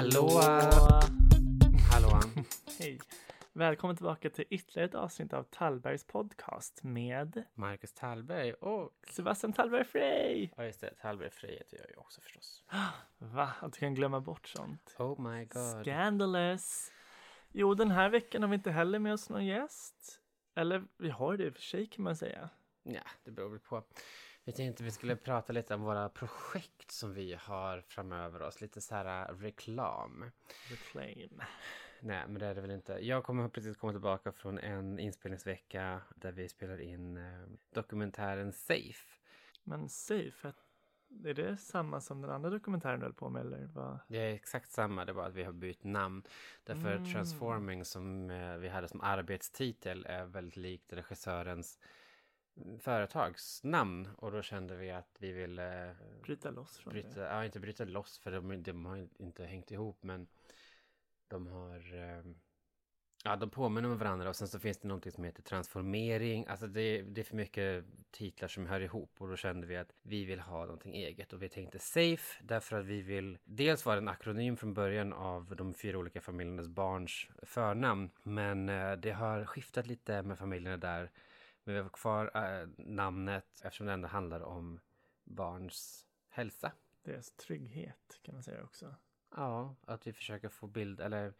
Hallå! Hallå! Hej! Välkommen tillbaka till ytterligare ett avsnitt av Tallbergs podcast med Marcus Tallberg och... Sebastian Tallberg Frey! Ja just det, Tallberg Frey heter jag ju också förstås. Va? Att du kan glömma bort sånt? Oh my god. Scandalous! Jo, den här veckan har vi inte heller med oss någon gäst. Eller vi har det i och för sig kan man säga. Ja, det beror väl på. Vi tänkte vi skulle prata lite om våra projekt som vi har framöver oss. Lite så här uh, reklam. Reclaim. Nej, men det är det väl inte. Jag kommer precis komma tillbaka från en inspelningsvecka där vi spelar in eh, dokumentären Safe. Men Safe, är det samma som den andra dokumentären du höll på med eller vad? Det är exakt samma, det är bara att vi har bytt namn. Därför Mm. Transforming som eh, vi hade som arbetstitel är väldigt likt regissörens företagsnamn. Och då kände vi att vi ville Bryta loss från bryta, det? ja inte bryta loss för de, de har inte hängt ihop men de har eh, Ja, de påminner om varandra och sen så finns det någonting som heter transformering. Alltså det, det är för mycket titlar som hör ihop och då kände vi att vi vill ha någonting eget och vi tänkte safe därför att vi vill dels vara en akronym från början av de fyra olika familjernas barns förnamn. Men eh, det har skiftat lite med familjerna där. Men vi har kvar eh, namnet eftersom det ändå handlar om barns hälsa. Deras trygghet kan man säga också. Ja, att vi försöker få bild, eller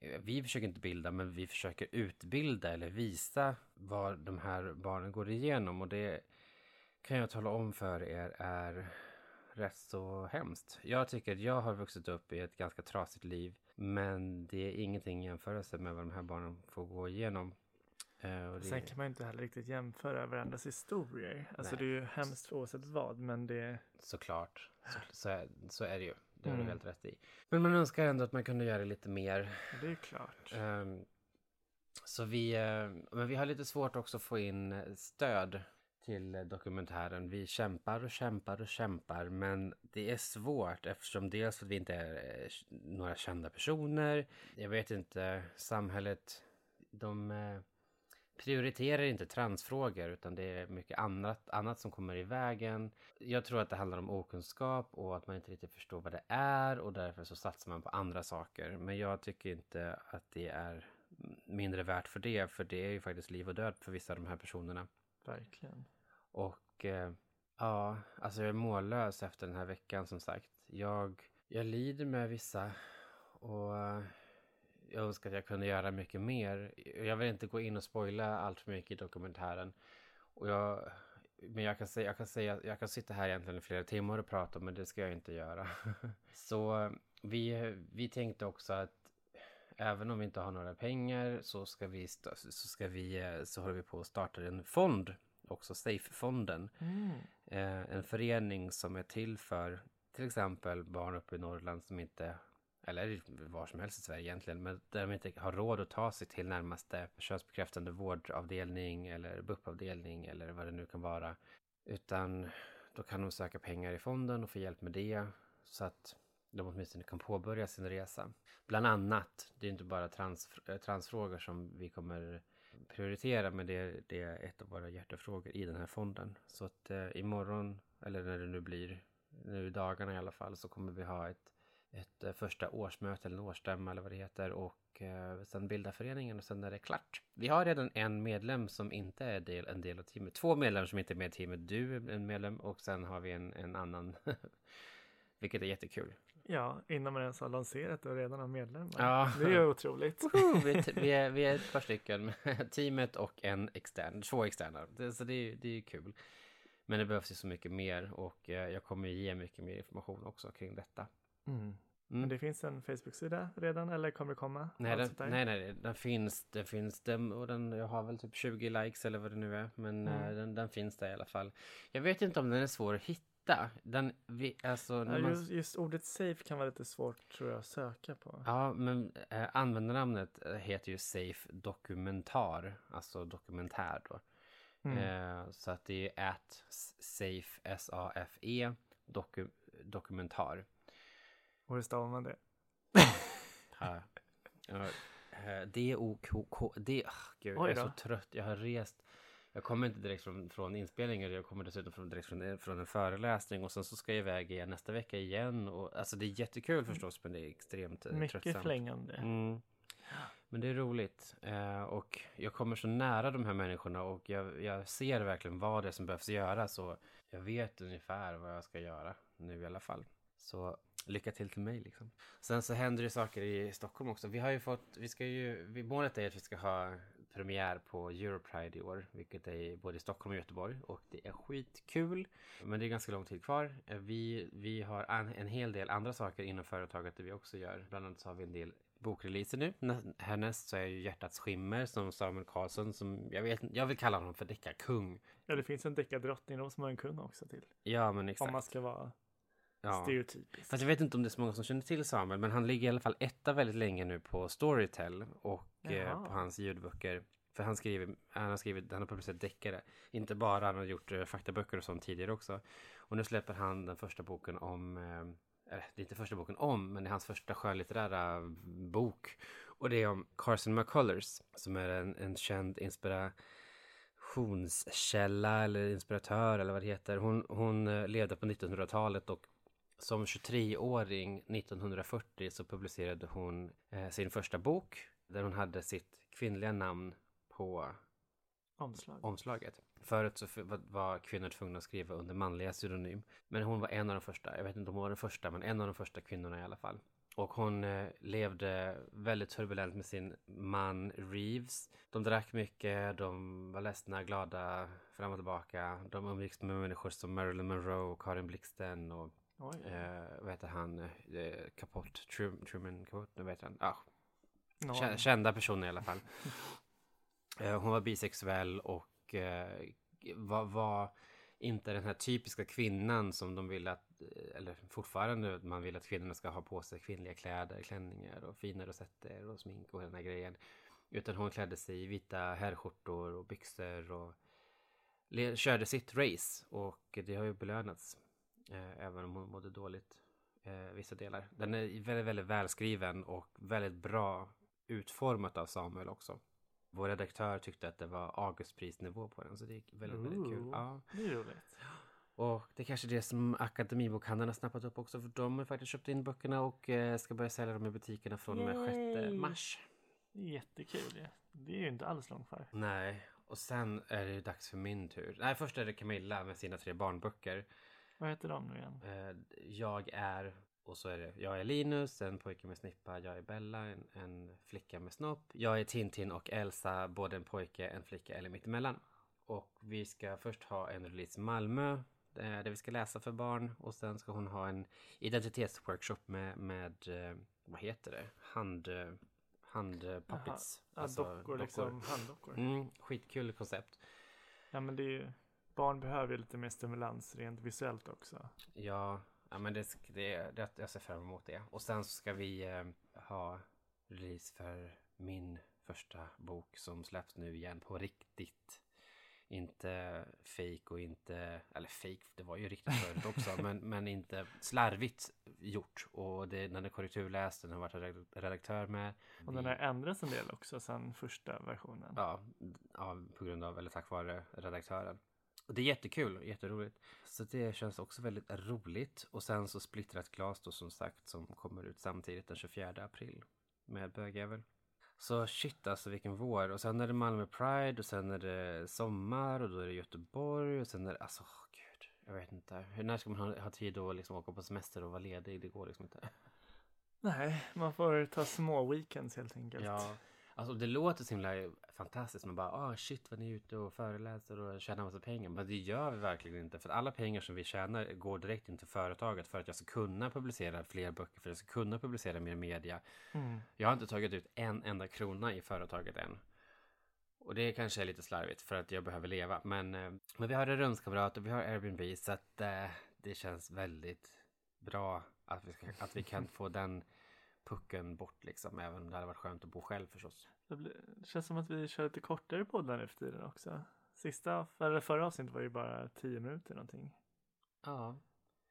eh, vi försöker inte bilda, men vi försöker utbilda eller visa vad de här barnen går igenom. Och det kan jag tala om för er är rätt så hemskt. Jag tycker att jag har vuxit upp i ett ganska trasigt liv, men det är ingenting i jämförelse med vad de här barnen får gå igenom. Eh, det- Sen kan man ju inte heller riktigt jämföra varandras historier. Alltså Nej. det är ju hemskt oavsett vad, men det... Såklart, så, så, är, så är det ju. Det har du Mm. helt rätt i. Men man önskar ändå att man kunde göra lite mer. Det är klart. Ehm, så vi, eh, men vi har lite svårt också att få in eh, stöd till dokumentären. Vi kämpar och kämpar och kämpar men det är svårt eftersom dels för att vi inte är eh, några kända personer. Jag vet inte, samhället, de prioriterar inte transfrågor utan det är mycket annat, annat som kommer i vägen. Jag tror att det handlar om okunskap och att man inte riktigt förstår vad det är och därför så satsar man på andra saker. Men jag tycker inte att det är mindre värt för det, för det är ju faktiskt liv och död för vissa av de här personerna. Verkligen. Och eh, ja, alltså jag är mållös efter den här veckan som sagt. Jag, jag lider med vissa och jag önskar att jag kunde göra mycket mer. Jag vill inte gå in och spoila allt för mycket i dokumentären. Och jag, men jag kan, säga, jag, kan säga, jag kan sitta här egentligen i flera timmar och prata men det ska jag inte göra. Så vi, vi tänkte också att även om vi inte har några pengar så ska vi, så ska vi, så håller vi på att starta en fond, också Safe-fonden. Mm. Eh, en förening som är till för till exempel barn uppe i Norrland som inte, eller var som helst i Sverige egentligen, men där de inte har råd att ta sig till närmaste könsbekräftande vårdavdelning eller BUP-avdelning eller vad det nu kan vara. Utan då kan de söka pengar i fonden och få hjälp med det så att de åtminstone kan påbörja sin resa. Bland annat, det är inte bara trans, transfrågor som vi kommer prioritera men det är, det är ett av våra hjärtefrågor i den här fonden. Så att eh, imorgon, eller när det nu blir, nu i dagarna i alla fall, så kommer vi ha ett, ett eh, första årsmöte eller en årsstämma eller vad det heter och eh, sen bilda föreningen och sen är det klart. Vi har redan en medlem som inte är del, en del av teamet. Två medlemmar som inte är med i teamet. Du är en medlem och sen har vi en, en annan. Vilket är jättekul. Ja, innan man ens har lanserat och redan har medlemmar. Ja. Det är ju otroligt. vi, är, vi, är, vi är ett par stycken. Teamet och en extern. Två externa. Det, så det, är- det är ju kul. Men det behövs ju så mycket mer och eh, jag kommer ge mycket mer information också kring detta. Mm. Men det finns en Facebook-sida redan eller kommer det komma? Nej, den, nej, nej, den finns, den finns, den, och den, jag har väl typ 20 likes eller vad det nu är, men Mm. eh, den, den finns där i alla fall. Jag vet inte om den är svår att hitta. Den, vi, alltså, när man, just, just ordet safe kan vara lite svårt tror jag att söka på. ja, men eh, användarnamnet eh, heter ju Safe Dokumentar, alltså dokumentär då. Mm. Eh, så att det är at safe, S-A-F-E, doku, dokumentar. Och hur stavar man det? D-O-K-K, D, gud, jag är så trött. Jag har rest Jag kommer inte direkt från, från inspelningar, jag kommer dessutom från, direkt från, från en föreläsning och sen så ska jag iväg igen nästa vecka igen. Och, alltså det är jättekul förstås, men det är extremt eh, Mycket tröttsamt. flängande. Mm. Men det är roligt. Eh, och jag kommer så nära de här människorna och jag, jag ser verkligen vad det är som behövs göras. Och jag vet ungefär vad jag ska göra nu i alla fall. Så lycka till till mig liksom. Sen så händer det saker i Stockholm också. Vi har ju fått, vi ska ju, målet är att vi ska ha premiär på Europride i år, vilket är både i Stockholm och Göteborg och det är skitkul. Men det är ganska lång tid kvar. Vi, vi har en, en hel del andra saker inom företaget det vi också gör. Bland annat så har vi en del bokreleaser nu. Nä- Härnäst så är ju Hjärtats skimmer som Samuel Karlsson som jag vet jag vill kalla honom för deckarkung. Ja, det finns en deckardrottning, de som har en kung också till. Ja men exakt. Om man ska vara ja. stereotypisk. Fast jag vet inte om det är så många som känner till Samuel, men han ligger i alla fall etta väldigt länge nu på Storytel och eh, på hans ljudböcker. För han skriver, han har skrivit, han har publicerat deckare. Inte bara, han har gjort eh, faktaböcker och sånt tidigare också. Och nu släpper han den första boken om, eh, det är inte första boken om, men det är hans första skönlitterära bok. Och det är om Carson McCullers, som är en, en känd inspirationskälla eller inspiratör eller vad det heter. Hon, hon eh, levde på 1900-talet och som 23-åring 1940 så publicerade hon eh, sin första bok där hon hade sitt kvinnliga namn på Omslag. omslaget. Förut så var- kvinnor tvungna att skriva under manliga pseudonym. Men hon var en av de första. Jag vet inte om hon var den första, men en av de första kvinnorna i alla fall. Och hon eh, levde väldigt turbulent med sin man Reeves. De drack mycket, de var ledsna, glada, fram och tillbaka. De umgicks med människor som Marilyn Monroe, Karin Blixten och Oj. eh, vad heter han? Eh, Truman Kapott, vad heter han? Ah, Kända personer i alla fall. Eh, Hon var bisexuell och eh, var, var inte den här typiska kvinnan som de vill att, eh, eller fortfarande man vill att kvinnorna ska ha på sig kvinnliga kläder, klänningar och fina rosetter och smink och den här grejen. Utan hon klädde sig i vita herrskjortor och byxor och körde sitt race och det har ju belönats. Eh, även om hon mådde dåligt eh, vissa delar. Den är väldigt, väldigt välskriven och väldigt bra utformat av Samuel också. Vår redaktör tyckte att det var Augustprisnivå på den, så det gick väldigt, väldigt kul. Ja. Det är roligt. Och det är kanske det som Akademibokhandeln har snappat upp också, för de har faktiskt köpt in böckerna och eh, ska börja sälja dem i butikerna från och med 6 Yay! mars. Jättekul. ju. Det är ju inte alls långt kvar. Nej, och sen är det ju dags för min tur. Nej, först är det Camilla med sina tre barnböcker. Vad heter de nu igen? Eh, jag är, och så är det, jag är Linus, en pojke med snippa, jag är Bella, en, en flicka med snopp. Jag är Tintin och Elsa, både en pojke, en flicka eller mittemellan. Och vi ska först ha en release i Malmö, eh, där vi ska läsa för barn. Och sen ska hon ha en identitetsworkshop med, med eh, vad heter det, hand, handpuppets. Ja, dockor, liksom. Handdockor. Mm, skitkul koncept. Ja, men det är ju... Barn behöver ju lite mer stimulans rent visuellt också. Ja, ja men det, det, det, jag ser fram emot det. Och sen så ska vi eh, ha release för min första bok som släpps nu igen på riktigt. Inte fake och inte, eller fake, det var ju riktigt förut också, men, men inte slarvigt gjort. Och det, den är korrekturläst, den har varit red- redaktör med. Och den har ändrats en del också sedan första versionen. Ja, ja, på grund av, eller tack vare redaktören. Och det är jättekul, jätteroligt. Så det känns också väldigt roligt. Och sen så Splittrat glas då som sagt som kommer ut samtidigt den 24 april med Bögjävel. Så shit alltså vilken vår. Och sen är det Malmö Pride och sen är det sommar och då är det Göteborg och sen är det, alltså åh, gud. Jag vet inte. Hur, när ska man ha, ha tid att liksom åka på semester och vara ledig? Det går liksom inte. Nej, man får ta små weekends helt enkelt. Ja, alltså det låter så himla fantastiskt. Man bara, ah shit vad ni är ute och föreläser och tjänar massa pengar. Men det gör vi verkligen inte. För alla pengar som vi tjänar går direkt in till företaget för att jag ska kunna publicera fler böcker, för att jag ska kunna publicera mer media. Mm. Jag har inte tagit ut en enda krona i företaget än. Och det kanske är lite slarvigt för att jag behöver leva. Men, eh, men vi har en rumskamrat och vi har Airbnb så att eh, det känns väldigt bra att vi, ska, att vi kan få den pucken bort liksom. Även om det hade varit skönt att bo själv förstås. Det, känns som att vi kör lite kortare poddar nu för tiden också. Sista, eller förra avsnittet var ju bara tio minuter någonting. Ja.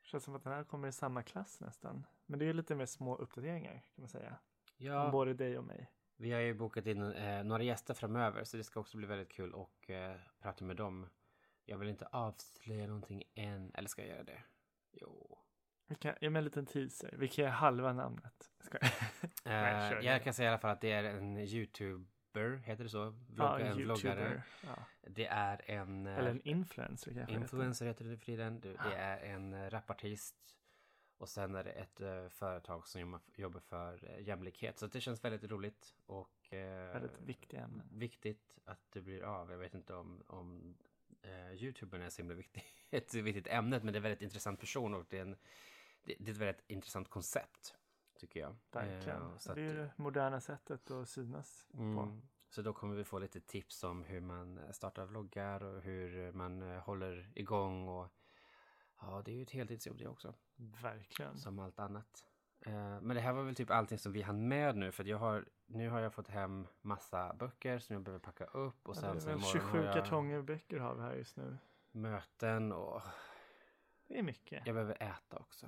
Det känns som att den här kommer i samma klass nästan. Men det är lite mer små uppdateringar kan man säga. Om Ja, både dig och mig. Vi har ju bokat in eh, några gäster framöver så det ska också bli väldigt kul att eh, prata med dem. Jag vill inte avslöja någonting än. Eller ska jag göra det? Jo. Vi kan, ge mig en liten teaser. Vi kan ge halva namnet. Jag. Nej, Eh, det. jag kan säga i alla fall att det är en youtuber, heter det så? Vlogg, en vloggare. Ja. Det är en... eh, Eller en influencer kanske. Influencer heter det för tiden. Det Ah. är en eh, rapartist. Och sen är det ett företag som jobbar- för jämlikhet. Så det känns väldigt roligt och Väldigt viktiga ämnen. viktigt att det blir av. Jag vet inte om, om eh, Youtubern är så himla viktig, ett viktigt ämne, men det är en väldigt intressant person och det är, en, det, det är ett väldigt intressant koncept. Tycker jag. Verkligen. Eh, så, det är det moderna sättet att synas på. mm, så då kommer vi få lite tips om hur man startar vloggar och hur man håller igång och ja, det är ju ett heltidsjobb det också, Verkligen. som allt annat. Eh, Men det här var väl typ allting som vi hann med nu för jag har, nu har jag fått hem massa böcker som jag behöver packa upp och Ja, sen det så är väl imorgon 27 har jag kartonger böcker har vi här just nu. möten och Det är mycket. jag behöver äta också.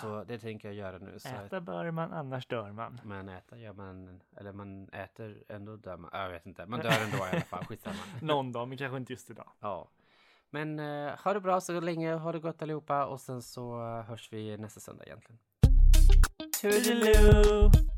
Så det tänker jag göra nu. Så Äta bör man, annars dör man. men äta gör man, eller man äter ändå dör man. Jag vet inte, man dör ändå i alla fall. Skitsamma. Någon dag, men kanske inte just idag. Ja. Men eh, ha det bra så länge, ha det gott allihopa och sen så hörs vi nästa söndag egentligen. Toodaloo!